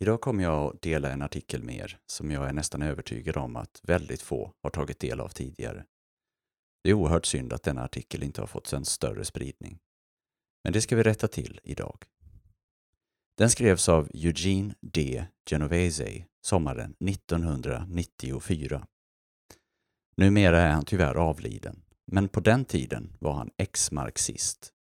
Idag kommer jag att dela en artikel med er som jag är nästan övertygad om att väldigt få har tagit del av tidigare. Det är oerhört synd att denna artikel inte har fått en större spridning. Men det ska vi rätta till idag. Den skrevs av Eugene D. Genovese sommaren 1994. Numera är han tyvärr avliden, men på den tiden var han ex-marxist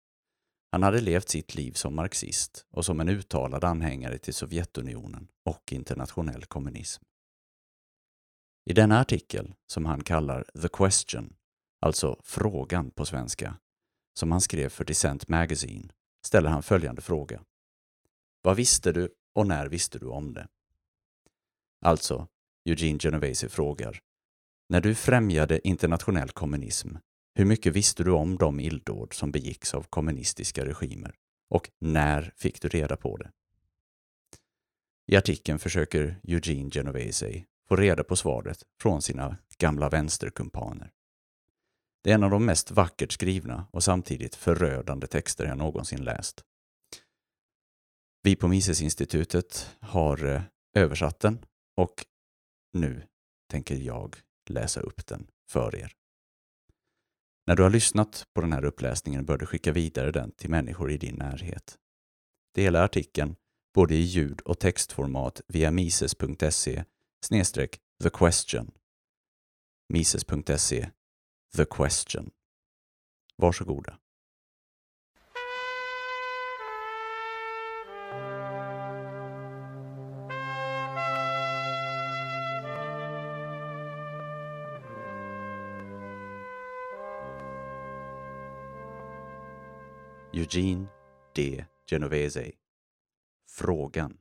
han hade levt sitt liv som marxist och som en uttalad anhängare till Sovjetunionen och internationell kommunism. I denna artikel, som han kallar The Question, alltså frågan på svenska, som han skrev för Dissent Magazine, ställer han följande fråga. Vad visste du och när visste du om det? Alltså, Eugene Genovese frågar, när du främjade internationell kommunism, hur mycket visste du om de illdåd som begicks av kommunistiska regimer och när fick du reda på det? I artikeln försöker Eugene Genovese få reda på svaret från sina gamla vänsterkumpaner. Det är en av de mest vackert skrivna och samtidigt förödande texter jag någonsin läst. Vi på Misesinstitutet har eh, översatt den och nu tänker jag läsa upp den för er. När du har lyssnat på den här uppläsningen bör du skicka vidare den till människor i din närhet. Dela artikeln både i ljud och textformat via mises.se the question. Mises.se The question. Varsågoda. Eugene D. Genovese. Frågan.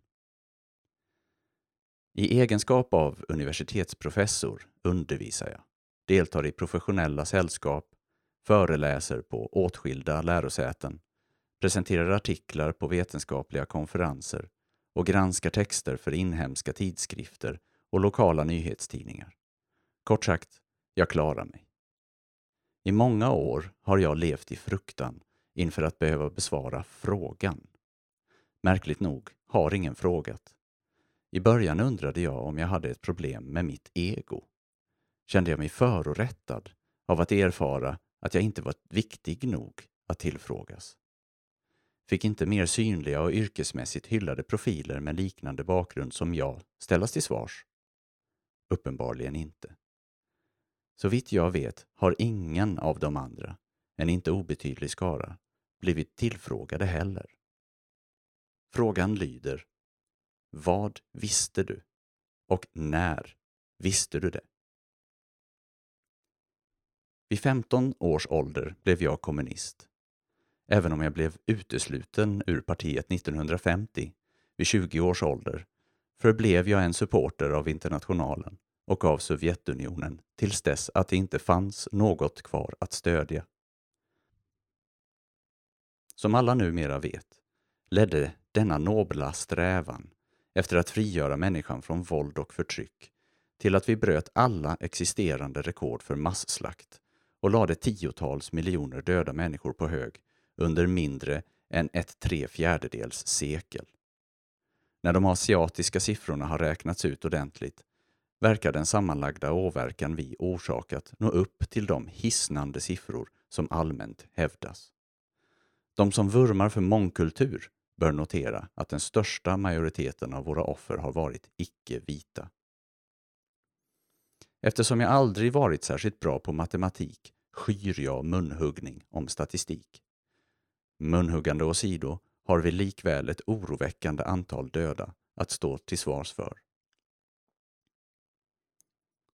I egenskap av universitetsprofessor undervisar jag, deltar i professionella sällskap, föreläser på åtskilda lärosäten, presenterar artiklar på vetenskapliga konferenser och granskar texter för inhemska tidskrifter och lokala nyhetstidningar. Kort sagt, jag klarar mig. I många år har jag levt i fruktan inför att behöva besvara frågan. Märkligt nog har ingen frågat. I början undrade jag om jag hade ett problem med mitt ego. Kände jag mig förorättad av att erfara att jag inte var viktig nog att tillfrågas. Fick inte mer synliga och yrkesmässigt hyllade profiler med liknande bakgrund som jag ställas till svars? Uppenbarligen inte. Så vitt jag vet har ingen av de andra, en inte obetydlig skara, blivit tillfrågade heller. Frågan lyder Vad visste du? Och när visste du det? Vid 15 års ålder blev jag kommunist. Även om jag blev utesluten ur partiet 1950, vid 20 års ålder, förblev jag en supporter av Internationalen och av Sovjetunionen tills dess att det inte fanns något kvar att stödja. Som alla numera vet ledde denna nobla strävan efter att frigöra människan från våld och förtryck till att vi bröt alla existerande rekord för masslakt och lade tiotals miljoner döda människor på hög under mindre än ett tre fjärdedels sekel. När de asiatiska siffrorna har räknats ut ordentligt verkar den sammanlagda åverkan vi orsakat nå upp till de hisnande siffror som allmänt hävdas. De som vurmar för mångkultur bör notera att den största majoriteten av våra offer har varit icke-vita. Eftersom jag aldrig varit särskilt bra på matematik skyr jag munhuggning om statistik. Munhuggande åsido har vi likväl ett oroväckande antal döda att stå till svars för.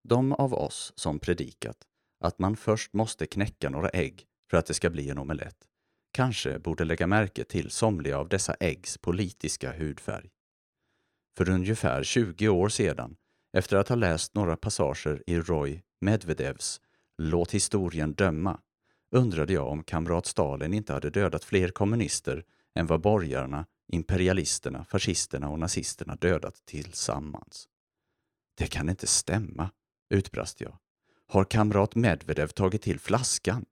De av oss som predikat att man först måste knäcka några ägg för att det ska bli en omelett kanske borde lägga märke till somliga av dessa äggs politiska hudfärg. För ungefär 20 år sedan, efter att ha läst några passager i Roy Medvedevs Låt historien döma, undrade jag om kamrat Stalin inte hade dödat fler kommunister än vad borgarna, imperialisterna, fascisterna och nazisterna dödat tillsammans. Det kan inte stämma, utbrast jag. Har kamrat Medvedev tagit till flaskan?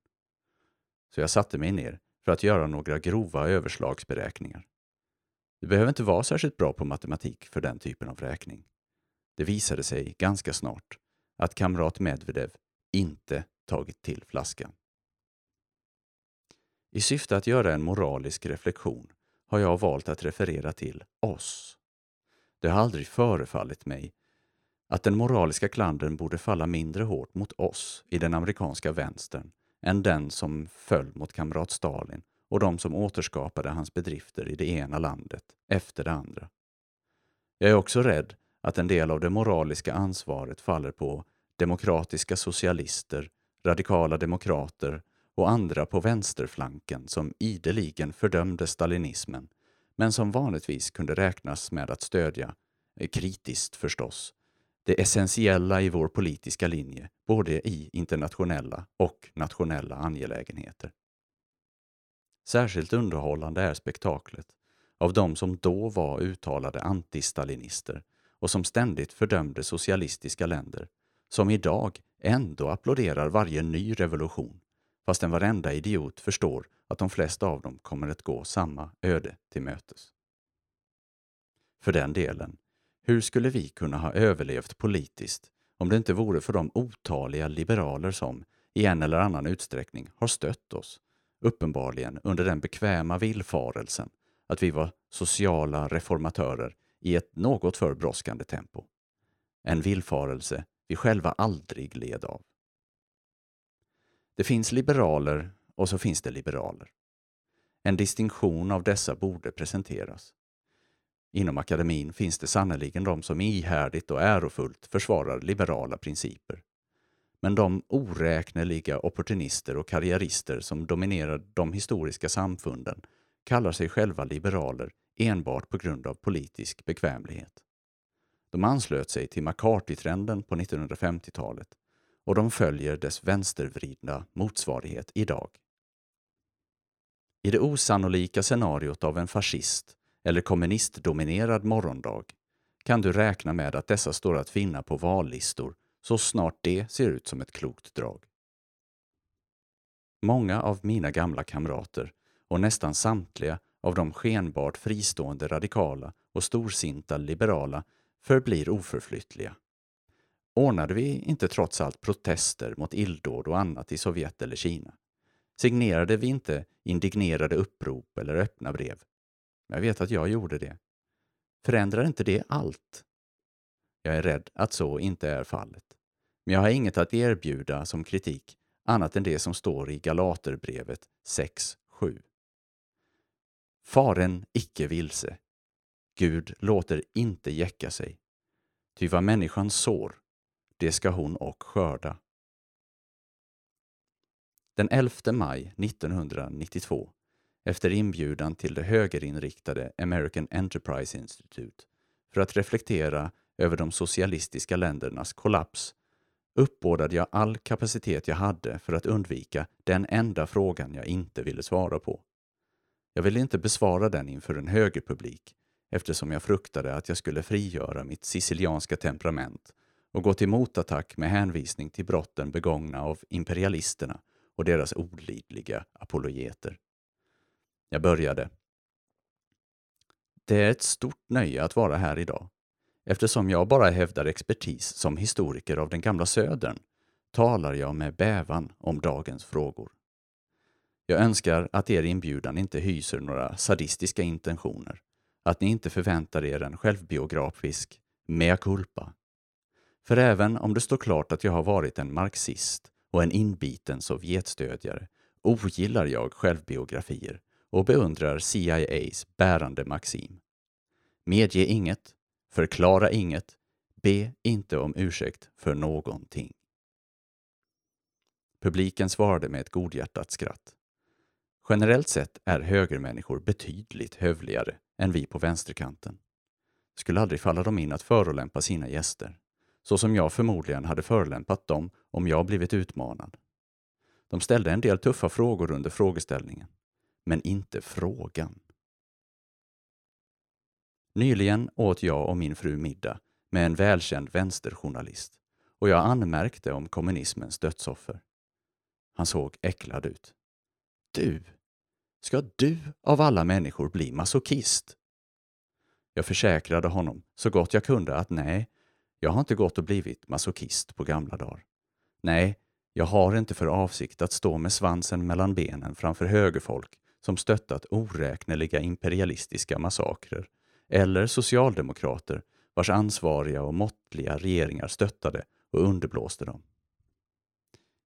Så jag satte mig ner för att göra några grova överslagsberäkningar. Du behöver inte vara särskilt bra på matematik för den typen av räkning. Det visade sig ganska snart att kamrat Medvedev inte tagit till flaskan. I syfte att göra en moralisk reflektion har jag valt att referera till oss. Det har aldrig förefallit mig att den moraliska klandern borde falla mindre hårt mot oss i den amerikanska vänstern än den som föll mot kamrat Stalin och de som återskapade hans bedrifter i det ena landet efter det andra. Jag är också rädd att en del av det moraliska ansvaret faller på demokratiska socialister, radikala demokrater och andra på vänsterflanken som ideligen fördömde stalinismen men som vanligtvis kunde räknas med att stödja, eh, kritiskt förstås, det essentiella i vår politiska linje, både i internationella och nationella angelägenheter. Särskilt underhållande är spektaklet av de som då var uttalade antistalinister och som ständigt fördömde socialistiska länder, som idag ändå applåderar varje ny revolution, fastän varenda idiot förstår att de flesta av dem kommer att gå samma öde till mötes. För den delen, hur skulle vi kunna ha överlevt politiskt om det inte vore för de otaliga liberaler som, i en eller annan utsträckning, har stött oss, uppenbarligen under den bekväma villfarelsen att vi var sociala reformatörer i ett något för brådskande tempo. En villfarelse vi själva aldrig led av. Det finns liberaler och så finns det liberaler. En distinktion av dessa borde presenteras. Inom akademin finns det sannerligen de som ihärdigt och ärofullt försvarar liberala principer. Men de oräkneliga opportunister och karriärister som dominerar de historiska samfunden kallar sig själva liberaler enbart på grund av politisk bekvämlighet. De anslöt sig till McCarthy-trenden på 1950-talet och de följer dess vänstervridna motsvarighet idag. I det osannolika scenariot av en fascist eller kommunistdominerad morgondag kan du räkna med att dessa står att finna på vallistor så snart det ser ut som ett klokt drag. Många av mina gamla kamrater och nästan samtliga av de skenbart fristående radikala och storsinta liberala förblir oförflyttliga. Ordnade vi inte trots allt protester mot illdåd och annat i Sovjet eller Kina? Signerade vi inte indignerade upprop eller öppna brev? Jag vet att jag gjorde det. Förändrar inte det allt? Jag är rädd att så inte är fallet. Men jag har inget att erbjuda som kritik annat än det som står i Galaterbrevet 6.7. Faren icke vilse. Gud låter inte jäcka sig. Ty vad människan sår, det ska hon och skörda. Den 11 maj 1992, efter inbjudan till det högerinriktade American Enterprise Institute för att reflektera över de socialistiska ländernas kollaps, uppbådade jag all kapacitet jag hade för att undvika den enda frågan jag inte ville svara på. Jag ville inte besvara den inför en högerpublik eftersom jag fruktade att jag skulle frigöra mitt sicilianska temperament och gå till motattack med hänvisning till brotten begångna av imperialisterna och deras olidliga apologeter. Jag började. Det är ett stort nöje att vara här idag. Eftersom jag bara hävdar expertis som historiker av den gamla södern talar jag med bävan om dagens frågor. Jag önskar att er inbjudan inte hyser några sadistiska intentioner, att ni inte förväntar er en självbiografisk mea culpa. För även om det står klart att jag har varit en marxist och en inbiten Sovjetstödjare ogillar jag självbiografier och beundrar CIAs bärande maxim. Medge inget, förklara inget, be inte om ursäkt för någonting. Publiken svarade med ett godhjärtat skratt. Generellt sett är högermänniskor betydligt hövligare än vi på vänsterkanten. Skulle aldrig falla dem in att förolämpa sina gäster, så som jag förmodligen hade förolämpat dem om jag blivit utmanad. De ställde en del tuffa frågor under frågeställningen, men inte frågan. Nyligen åt jag och min fru middag med en välkänd vänsterjournalist och jag anmärkte om kommunismens dödsoffer. Han såg äcklad ut. Du, Ska du av alla människor bli masochist? Jag försäkrade honom så gott jag kunde att nej, jag har inte gått och blivit masochist på gamla dagar. Nej, jag har inte för avsikt att stå med svansen mellan benen framför högerfolk som stöttat oräkneliga imperialistiska massakrer eller socialdemokrater vars ansvariga och måttliga regeringar stöttade och underblåste dem.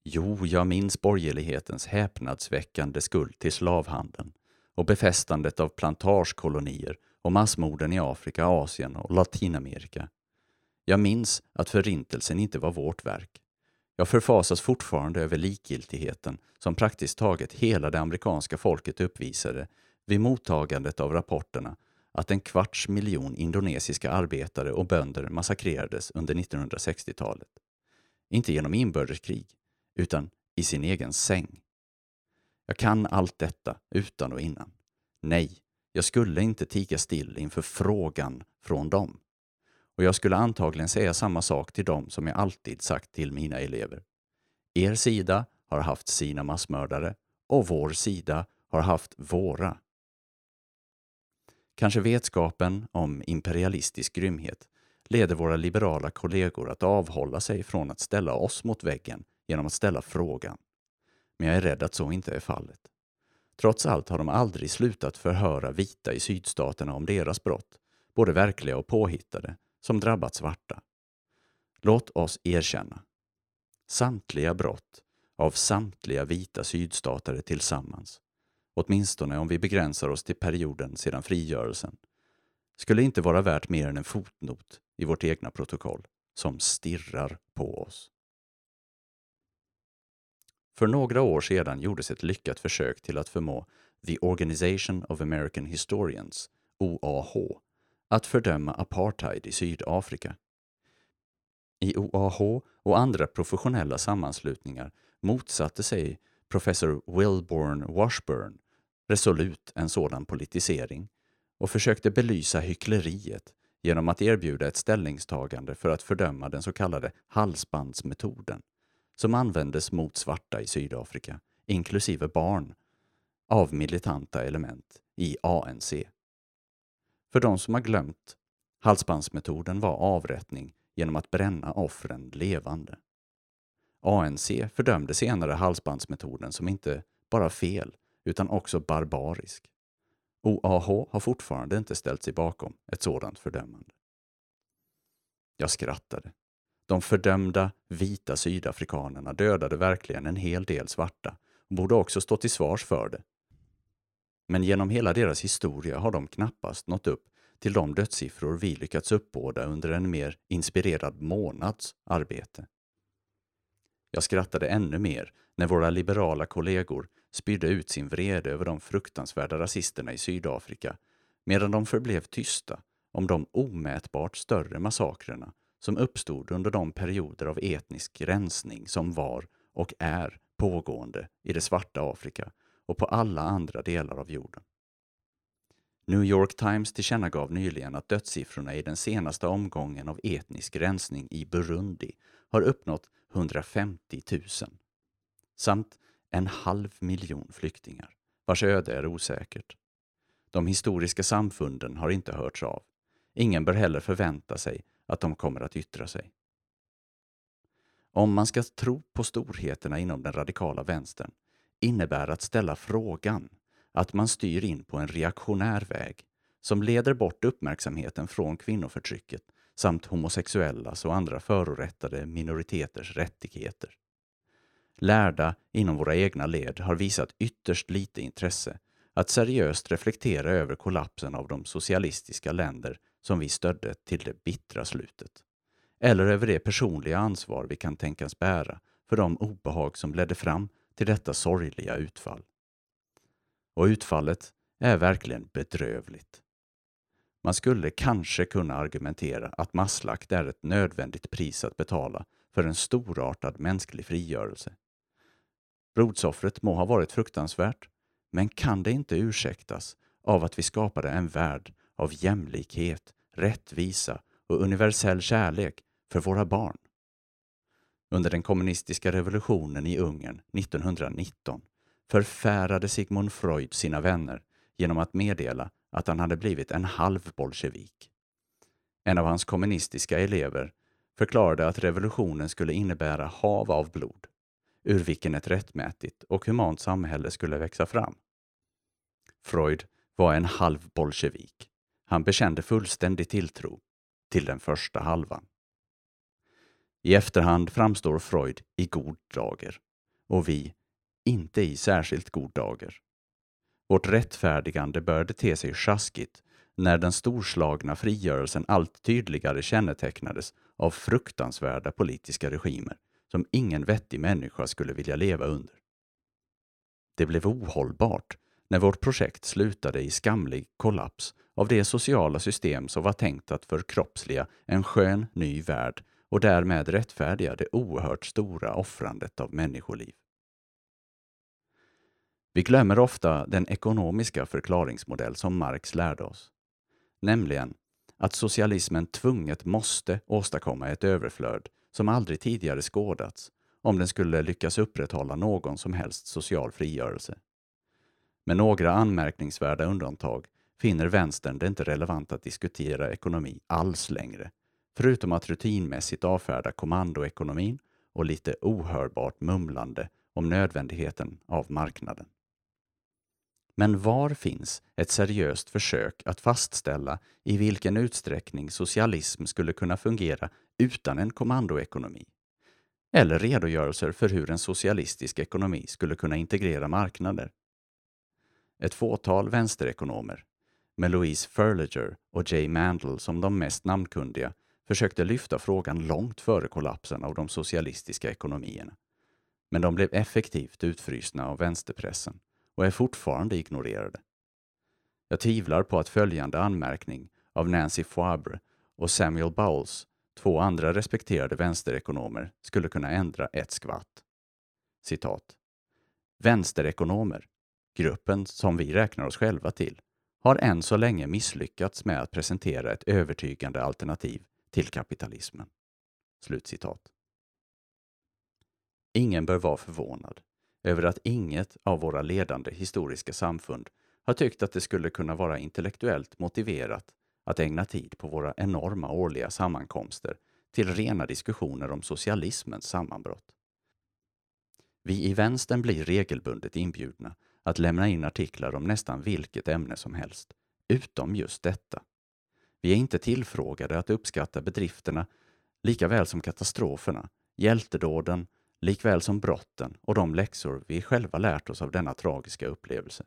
Jo, jag minns borgerlighetens häpnadsväckande skuld till slavhandeln och befästandet av plantagekolonier och massmorden i Afrika, Asien och Latinamerika. Jag minns att förintelsen inte var vårt verk. Jag förfasas fortfarande över likgiltigheten som praktiskt taget hela det amerikanska folket uppvisade vid mottagandet av rapporterna att en kvarts miljon indonesiska arbetare och bönder massakrerades under 1960-talet. Inte genom inbördeskrig, utan i sin egen säng. Jag kan allt detta utan och innan. Nej, jag skulle inte tiga still inför frågan från dem. Och jag skulle antagligen säga samma sak till dem som jag alltid sagt till mina elever. Er sida har haft sina massmördare och vår sida har haft våra. Kanske vetskapen om imperialistisk grymhet leder våra liberala kollegor att avhålla sig från att ställa oss mot väggen genom att ställa frågan. Men jag är rädd att så inte är fallet. Trots allt har de aldrig slutat förhöra vita i sydstaterna om deras brott, både verkliga och påhittade, som drabbat svarta. Låt oss erkänna. Samtliga brott av samtliga vita sydstatare tillsammans, åtminstone om vi begränsar oss till perioden sedan frigörelsen, skulle inte vara värt mer än en fotnot i vårt egna protokoll som stirrar på oss. För några år sedan gjordes ett lyckat försök till att förmå The Organization of American Historians, OAH, att fördöma apartheid i Sydafrika. I OAH och andra professionella sammanslutningar motsatte sig professor Wilborn Washburn resolut en sådan politisering och försökte belysa hyckleriet genom att erbjuda ett ställningstagande för att fördöma den så kallade halsbandsmetoden som användes mot svarta i Sydafrika, inklusive barn, av militanta element i ANC. För de som har glömt, halsbandsmetoden var avrättning genom att bränna offren levande. ANC fördömde senare halsbandsmetoden som inte bara fel, utan också barbarisk. OAH har fortfarande inte ställt sig bakom ett sådant fördömande. Jag skrattade. De fördömda vita sydafrikanerna dödade verkligen en hel del svarta och borde också stå till svars för det. Men genom hela deras historia har de knappast nått upp till de dödssiffror vi lyckats uppbåda under en mer inspirerad månads arbete. Jag skrattade ännu mer när våra liberala kollegor spydde ut sin vrede över de fruktansvärda rasisterna i Sydafrika medan de förblev tysta om de omätbart större massakrerna som uppstod under de perioder av etnisk rensning som var och är pågående i det svarta Afrika och på alla andra delar av jorden. New York Times tillkännagav nyligen att dödssiffrorna i den senaste omgången av etnisk rensning i Burundi har uppnått 150 000 samt en halv miljon flyktingar vars öde är osäkert. De historiska samfunden har inte hörts av. Ingen bör heller förvänta sig att de kommer att yttra sig. Om man ska tro på storheterna inom den radikala vänstern innebär att ställa frågan att man styr in på en reaktionär väg som leder bort uppmärksamheten från kvinnoförtrycket samt homosexuellas och andra förorättade minoriteters rättigheter. Lärda inom våra egna led har visat ytterst lite intresse att seriöst reflektera över kollapsen av de socialistiska länder som vi stödde till det bittra slutet. Eller över det personliga ansvar vi kan tänkas bära för de obehag som ledde fram till detta sorgliga utfall. Och utfallet är verkligen bedrövligt. Man skulle kanske kunna argumentera att masslakt är ett nödvändigt pris att betala för en storartad mänsklig frigörelse. Blodsoffret må ha varit fruktansvärt, men kan det inte ursäktas av att vi skapade en värld av jämlikhet, rättvisa och universell kärlek för våra barn. Under den kommunistiska revolutionen i Ungern 1919 förfärade Sigmund Freud sina vänner genom att meddela att han hade blivit en halv bolsjevik. En av hans kommunistiska elever förklarade att revolutionen skulle innebära hav av blod, ur vilken ett rättmätigt och humant samhälle skulle växa fram. Freud var en halv bolsjevik. Han bekände fullständig tilltro till den första halvan. I efterhand framstår Freud i god dager och vi inte i särskilt god dager. Vårt rättfärdigande började te sig sjaskigt när den storslagna frigörelsen allt tydligare kännetecknades av fruktansvärda politiska regimer som ingen vettig människa skulle vilja leva under. Det blev ohållbart när vårt projekt slutade i skamlig kollaps av det sociala system som var tänkt att förkroppsliga en skön ny värld och därmed rättfärdiga det oerhört stora offrandet av människoliv. Vi glömmer ofta den ekonomiska förklaringsmodell som Marx lärde oss, nämligen att socialismen tvunget måste åstadkomma ett överflöd som aldrig tidigare skådats om den skulle lyckas upprätthålla någon som helst social frigörelse. Med några anmärkningsvärda undantag finner vänstern det inte relevant att diskutera ekonomi alls längre, förutom att rutinmässigt avfärda kommandoekonomin och lite ohörbart mumlande om nödvändigheten av marknaden. Men var finns ett seriöst försök att fastställa i vilken utsträckning socialism skulle kunna fungera utan en kommandoekonomi? Eller redogörelser för hur en socialistisk ekonomi skulle kunna integrera marknader? Ett fåtal vänsterekonomer, med Louise Furlager och Jay Mandel som de mest namnkundiga, försökte lyfta frågan långt före kollapsen av de socialistiska ekonomierna. Men de blev effektivt utfrysna av vänsterpressen och är fortfarande ignorerade. Jag tvivlar på att följande anmärkning av Nancy Foibre och Samuel Bowles, två andra respekterade vänsterekonomer, skulle kunna ändra ett skvatt. Citat. Vänsterekonomer, gruppen som vi räknar oss själva till, har än så länge misslyckats med att presentera ett övertygande alternativ till kapitalismen. Slutcitat. Ingen bör vara förvånad över att inget av våra ledande historiska samfund har tyckt att det skulle kunna vara intellektuellt motiverat att ägna tid på våra enorma årliga sammankomster till rena diskussioner om socialismens sammanbrott. Vi i vänstern blir regelbundet inbjudna att lämna in artiklar om nästan vilket ämne som helst, utom just detta. Vi är inte tillfrågade att uppskatta bedrifterna lika väl som katastroferna, hjältedåden likväl som brotten och de läxor vi själva lärt oss av denna tragiska upplevelse.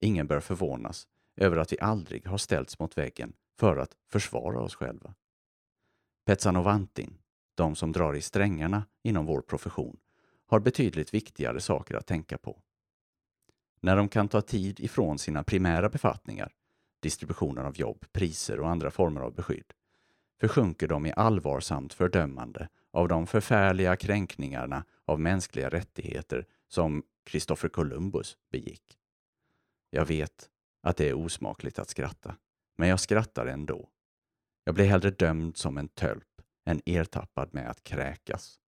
Ingen bör förvånas över att vi aldrig har ställts mot väggen för att försvara oss själva. Petsanovantin, de som drar i strängarna inom vår profession, har betydligt viktigare saker att tänka på. När de kan ta tid ifrån sina primära befattningar, distributionen av jobb, priser och andra former av beskydd, försjunker de i allvarsamt fördömande av de förfärliga kränkningarna av mänskliga rättigheter som Kristoffer Columbus begick. Jag vet att det är osmakligt att skratta, men jag skrattar ändå. Jag blir hellre dömd som en tölp än ertappad med att kräkas.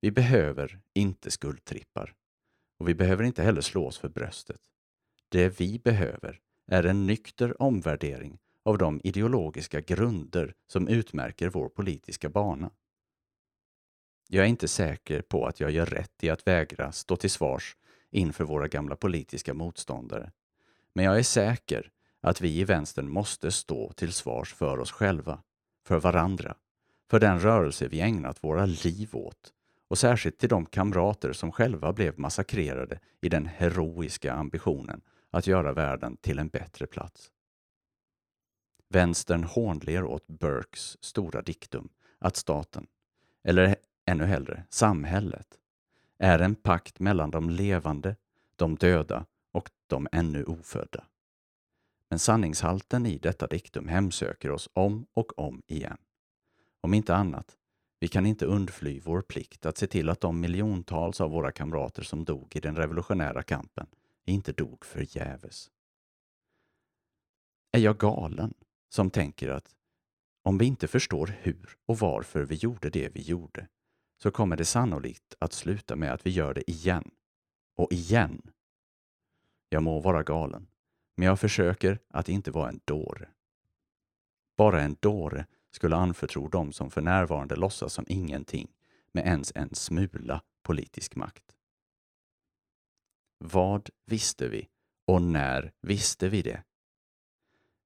Vi behöver inte skuldtrippar och vi behöver inte heller slå oss för bröstet. Det vi behöver är en nykter omvärdering av de ideologiska grunder som utmärker vår politiska bana. Jag är inte säker på att jag gör rätt i att vägra stå till svars inför våra gamla politiska motståndare. Men jag är säker att vi i vänstern måste stå till svars för oss själva, för varandra, för den rörelse vi ägnat våra liv åt och särskilt till de kamrater som själva blev massakrerade i den heroiska ambitionen att göra världen till en bättre plats. Vänstern hånler åt Burkes stora diktum att staten, eller ännu hellre samhället, är en pakt mellan de levande, de döda och de ännu ofödda. Men sanningshalten i detta diktum hemsöker oss om och om igen. Om inte annat, vi kan inte undfly vår plikt att se till att de miljontals av våra kamrater som dog i den revolutionära kampen inte dog förgäves. Är jag galen som tänker att om vi inte förstår hur och varför vi gjorde det vi gjorde så kommer det sannolikt att sluta med att vi gör det igen och igen. Jag må vara galen, men jag försöker att inte vara en dåre. Bara en dåre skulle anförtro dem som för närvarande låtsas som ingenting med ens en smula politisk makt. Vad visste vi och när visste vi det?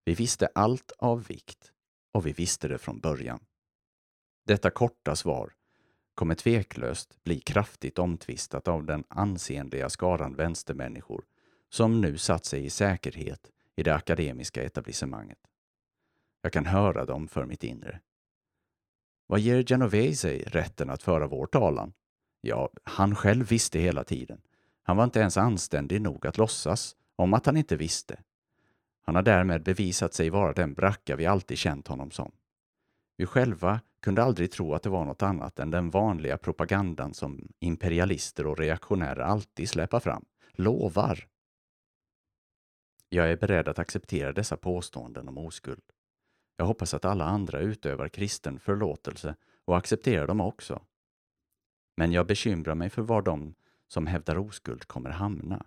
Vi visste allt av vikt och vi visste det från början. Detta korta svar kommer tveklöst bli kraftigt omtvistat av den ansenliga skaran vänstermänniskor som nu satt sig i säkerhet i det akademiska etablissemanget. Jag kan höra dem för mitt inre. Vad ger Genovese rätten att föra vår talan? Ja, han själv visste hela tiden. Han var inte ens anständig nog att låtsas om att han inte visste. Han har därmed bevisat sig vara den bracka vi alltid känt honom som. Vi själva kunde aldrig tro att det var något annat än den vanliga propagandan som imperialister och reaktionärer alltid släpar fram. Lovar! Jag är beredd att acceptera dessa påståenden om oskuld. Jag hoppas att alla andra utövar kristen förlåtelse och accepterar dem också. Men jag bekymrar mig för var de som hävdar oskuld kommer hamna.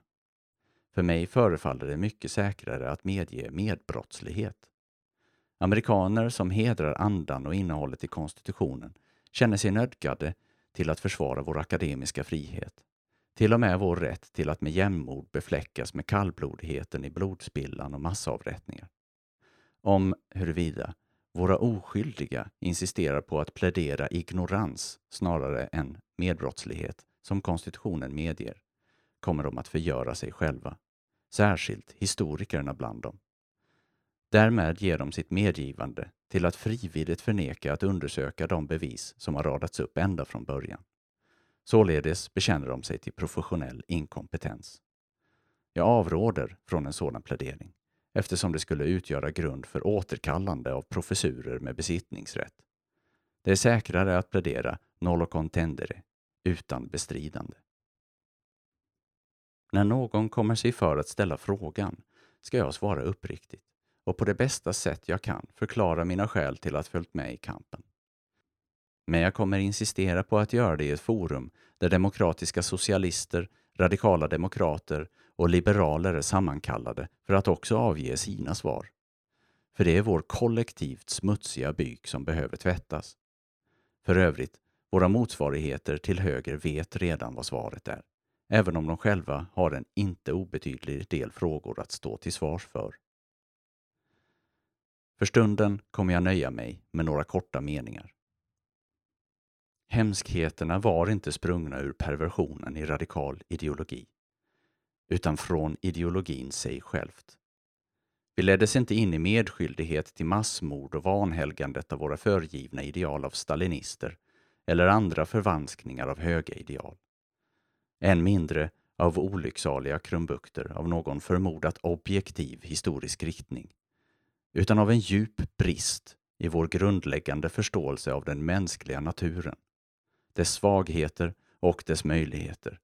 För mig förefaller det mycket säkrare att medge medbrottslighet. Amerikaner som hedrar andan och innehållet i konstitutionen känner sig nödgade till att försvara vår akademiska frihet. Till och med vår rätt till att med jämnmod befläckas med kallblodigheten i blodspillan och massavrättningar. Om huruvida våra oskyldiga insisterar på att plädera ignorans snarare än medbrottslighet som konstitutionen medger, kommer de att förgöra sig själva, särskilt historikerna bland dem. Därmed ger de sitt medgivande till att frivilligt förneka att undersöka de bevis som har radats upp ända från början. Således bekänner de sig till professionell inkompetens. Jag avråder från en sådan plädering eftersom det skulle utgöra grund för återkallande av professurer med besittningsrätt. Det är säkrare att plädera nolo contendere, utan bestridande. När någon kommer sig för att ställa frågan ska jag svara uppriktigt och på det bästa sätt jag kan förklara mina skäl till att följt med i kampen. Men jag kommer insistera på att göra det i ett forum där demokratiska socialister, radikala demokrater och liberaler är sammankallade för att också avge sina svar. För det är vår kollektivt smutsiga byk som behöver tvättas. För övrigt, våra motsvarigheter till höger vet redan vad svaret är, även om de själva har en inte obetydlig del frågor att stå till svars för. För stunden kommer jag nöja mig med några korta meningar. Hemskheterna var inte sprungna ur perversionen i radikal ideologi, utan från ideologin sig självt. Vi leddes inte in i medskyldighet till massmord och vanhelgandet av våra förgivna ideal av stalinister eller andra förvanskningar av höga ideal. Än mindre av olycksaliga krumbukter av någon förmodat objektiv historisk riktning utan av en djup brist i vår grundläggande förståelse av den mänskliga naturen, dess svagheter och dess möjligheter,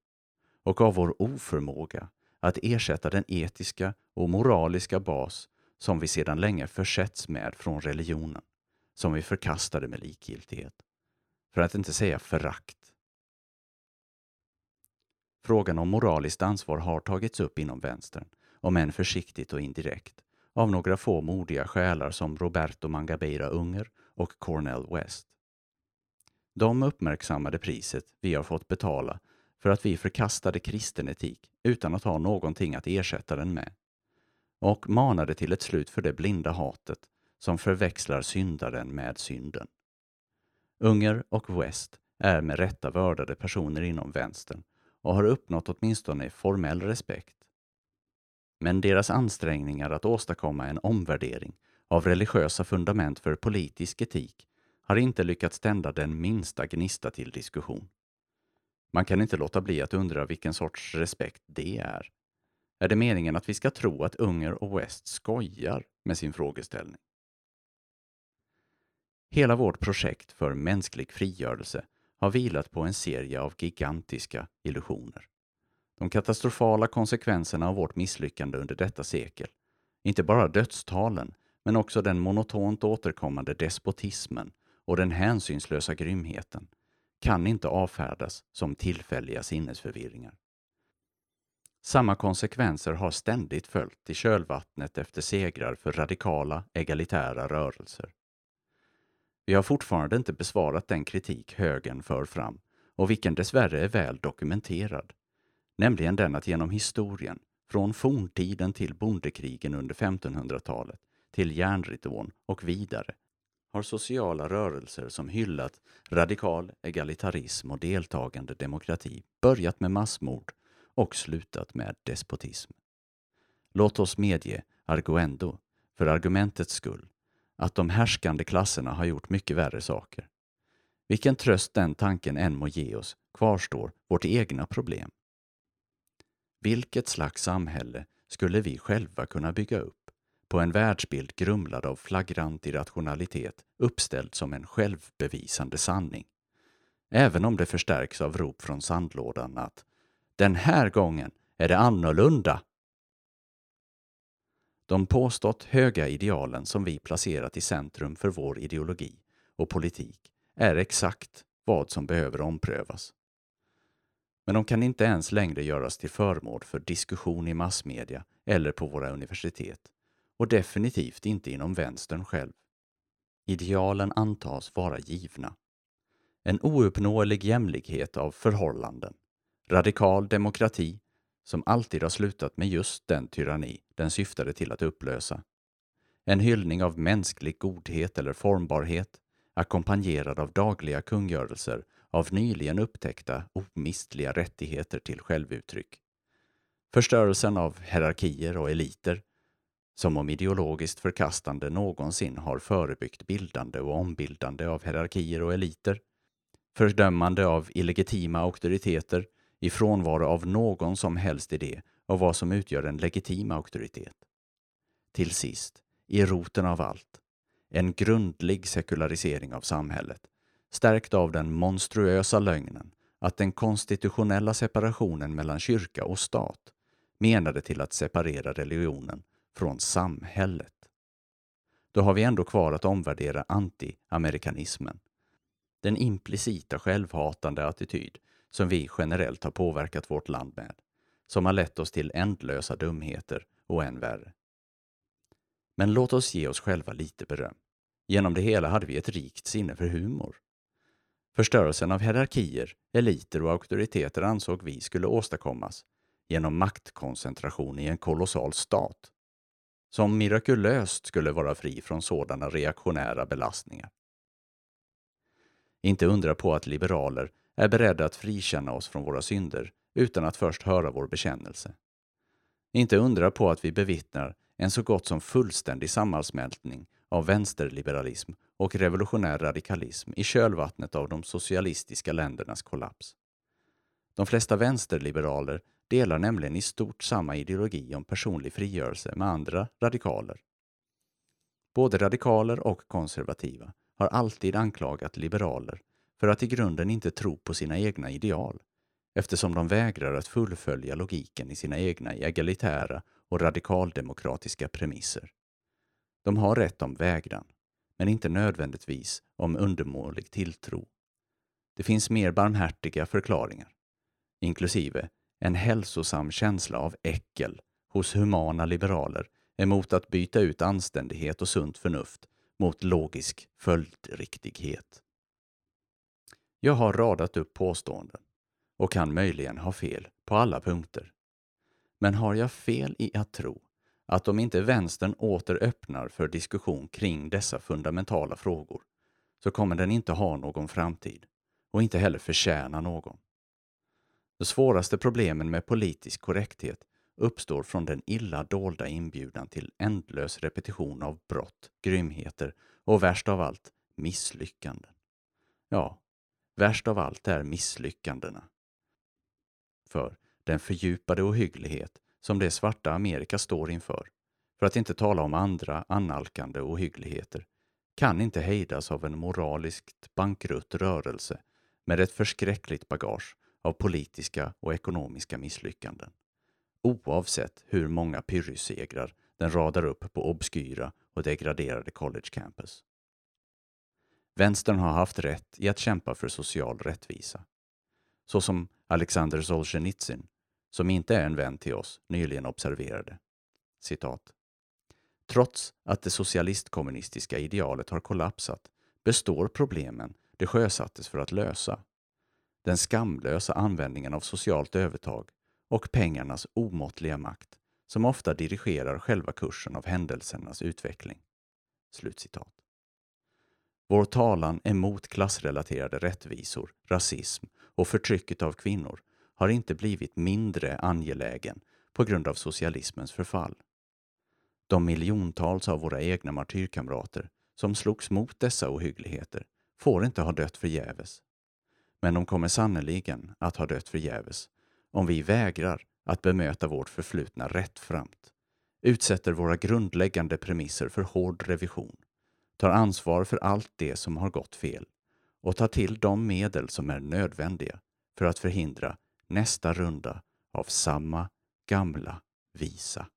och av vår oförmåga att ersätta den etiska och moraliska bas som vi sedan länge försetts med från religionen, som vi förkastade med likgiltighet, för att inte säga förakt. Frågan om moraliskt ansvar har tagits upp inom vänstern, om än försiktigt och indirekt, av några få modiga själar som Roberto Mangabeira Unger och Cornell West. De uppmärksammade priset vi har fått betala för att vi förkastade kristen etik utan att ha någonting att ersätta den med och manade till ett slut för det blinda hatet som förväxlar syndaren med synden. Unger och West är med rätta vördade personer inom vänstern och har uppnått åtminstone formell respekt men deras ansträngningar att åstadkomma en omvärdering av religiösa fundament för politisk etik har inte lyckats tända den minsta gnista till diskussion. Man kan inte låta bli att undra vilken sorts respekt det är. Är det meningen att vi ska tro att Unger och West skojar med sin frågeställning? Hela vårt projekt för mänsklig frigörelse har vilat på en serie av gigantiska illusioner. De katastrofala konsekvenserna av vårt misslyckande under detta sekel, inte bara dödstalen, men också den monotont återkommande despotismen och den hänsynslösa grymheten, kan inte avfärdas som tillfälliga sinnesförvirringar. Samma konsekvenser har ständigt följt i kölvattnet efter segrar för radikala, egalitära rörelser. Vi har fortfarande inte besvarat den kritik högern för fram och vilken dessvärre är väl dokumenterad, nämligen den att genom historien, från forntiden till bondekrigen under 1500-talet, till järnridån och vidare, har sociala rörelser som hyllat radikal egalitarism och deltagande demokrati börjat med massmord och slutat med despotism. Låt oss medge arguendo, för argumentets skull, att de härskande klasserna har gjort mycket värre saker. Vilken tröst den tanken än må ge oss kvarstår vårt egna problem. Vilket slags samhälle skulle vi själva kunna bygga upp på en världsbild grumlad av flagrant irrationalitet uppställd som en självbevisande sanning? Även om det förstärks av rop från sandlådan att den här gången är det annorlunda. De påstått höga idealen som vi placerat i centrum för vår ideologi och politik är exakt vad som behöver omprövas. Men de kan inte ens längre göras till föremål för diskussion i massmedia eller på våra universitet och definitivt inte inom vänstern själv. Idealen antas vara givna. En ouppnåelig jämlikhet av förhållanden, radikal demokrati som alltid har slutat med just den tyranni den syftade till att upplösa. En hyllning av mänsklig godhet eller formbarhet ackompanjerad av dagliga kungörelser av nyligen upptäckta omistliga rättigheter till självuttryck. Förstörelsen av hierarkier och eliter, som om ideologiskt förkastande någonsin har förebyggt bildande och ombildande av hierarkier och eliter, fördömande av illegitima auktoriteter i frånvaro av någon som helst idé av vad som utgör en legitim auktoritet. Till sist, i roten av allt, en grundlig sekularisering av samhället, stärkt av den monstruösa lögnen att den konstitutionella separationen mellan kyrka och stat menade till att separera religionen från samhället. Då har vi ändå kvar att omvärdera anti-amerikanismen. Den implicita självhatande attityd som vi generellt har påverkat vårt land med, som har lett oss till ändlösa dumheter och än värre. Men låt oss ge oss själva lite beröm. Genom det hela hade vi ett rikt sinne för humor. Förstörelsen av hierarkier, eliter och auktoriteter ansåg vi skulle åstadkommas genom maktkoncentration i en kolossal stat, som mirakulöst skulle vara fri från sådana reaktionära belastningar. Inte undra på att liberaler är beredda att frikänna oss från våra synder utan att först höra vår bekännelse. Inte undra på att vi bevittnar en så gott som fullständig sammansmältning av vänsterliberalism och revolutionär radikalism i kölvattnet av de socialistiska ländernas kollaps. De flesta vänsterliberaler delar nämligen i stort samma ideologi om personlig frigörelse med andra radikaler. Både radikaler och konservativa har alltid anklagat liberaler för att i grunden inte tro på sina egna ideal eftersom de vägrar att fullfölja logiken i sina egna egalitära och radikaldemokratiska premisser. De har rätt om vägran, men inte nödvändigtvis om undermålig tilltro. Det finns mer barmhärtiga förklaringar, inklusive en hälsosam känsla av äckel hos humana liberaler emot att byta ut anständighet och sunt förnuft mot logisk följdriktighet. Jag har radat upp påståenden och kan möjligen ha fel på alla punkter. Men har jag fel i att tro att om inte vänstern åter öppnar för diskussion kring dessa fundamentala frågor så kommer den inte ha någon framtid och inte heller förtjäna någon. De svåraste problemen med politisk korrekthet uppstår från den illa dolda inbjudan till ändlös repetition av brott, grymheter och värst av allt, misslyckanden. Ja, värst av allt är misslyckandena. För den fördjupade ohygglighet som det svarta Amerika står inför, för att inte tala om andra annalkande ohyggligheter, kan inte hejdas av en moraliskt bankrutt rörelse med ett förskräckligt bagage av politiska och ekonomiska misslyckanden. Oavsett hur många pyrrhussegrar den radar upp på obskyra och degraderade college campus. Vänstern har haft rätt i att kämpa för social rättvisa. Så som Alexander Solzhenitsyn som inte är en vän till oss, nyligen observerade. Citat. Trots att det socialistkommunistiska idealet har kollapsat består problemen det sjösattes för att lösa. Den skamlösa användningen av socialt övertag och pengarnas omåttliga makt som ofta dirigerar själva kursen av händelsernas utveckling. Slutcitat. Vår talan emot klassrelaterade rättvisor, rasism och förtrycket av kvinnor har inte blivit mindre angelägen på grund av socialismens förfall. De miljontals av våra egna martyrkamrater som slogs mot dessa ohyggligheter får inte ha dött förgäves. Men de kommer sannoliken att ha dött förgäves om vi vägrar att bemöta vårt förflutna rättframt, utsätter våra grundläggande premisser för hård revision, tar ansvar för allt det som har gått fel och tar till de medel som är nödvändiga för att förhindra nästa runda av samma gamla visa.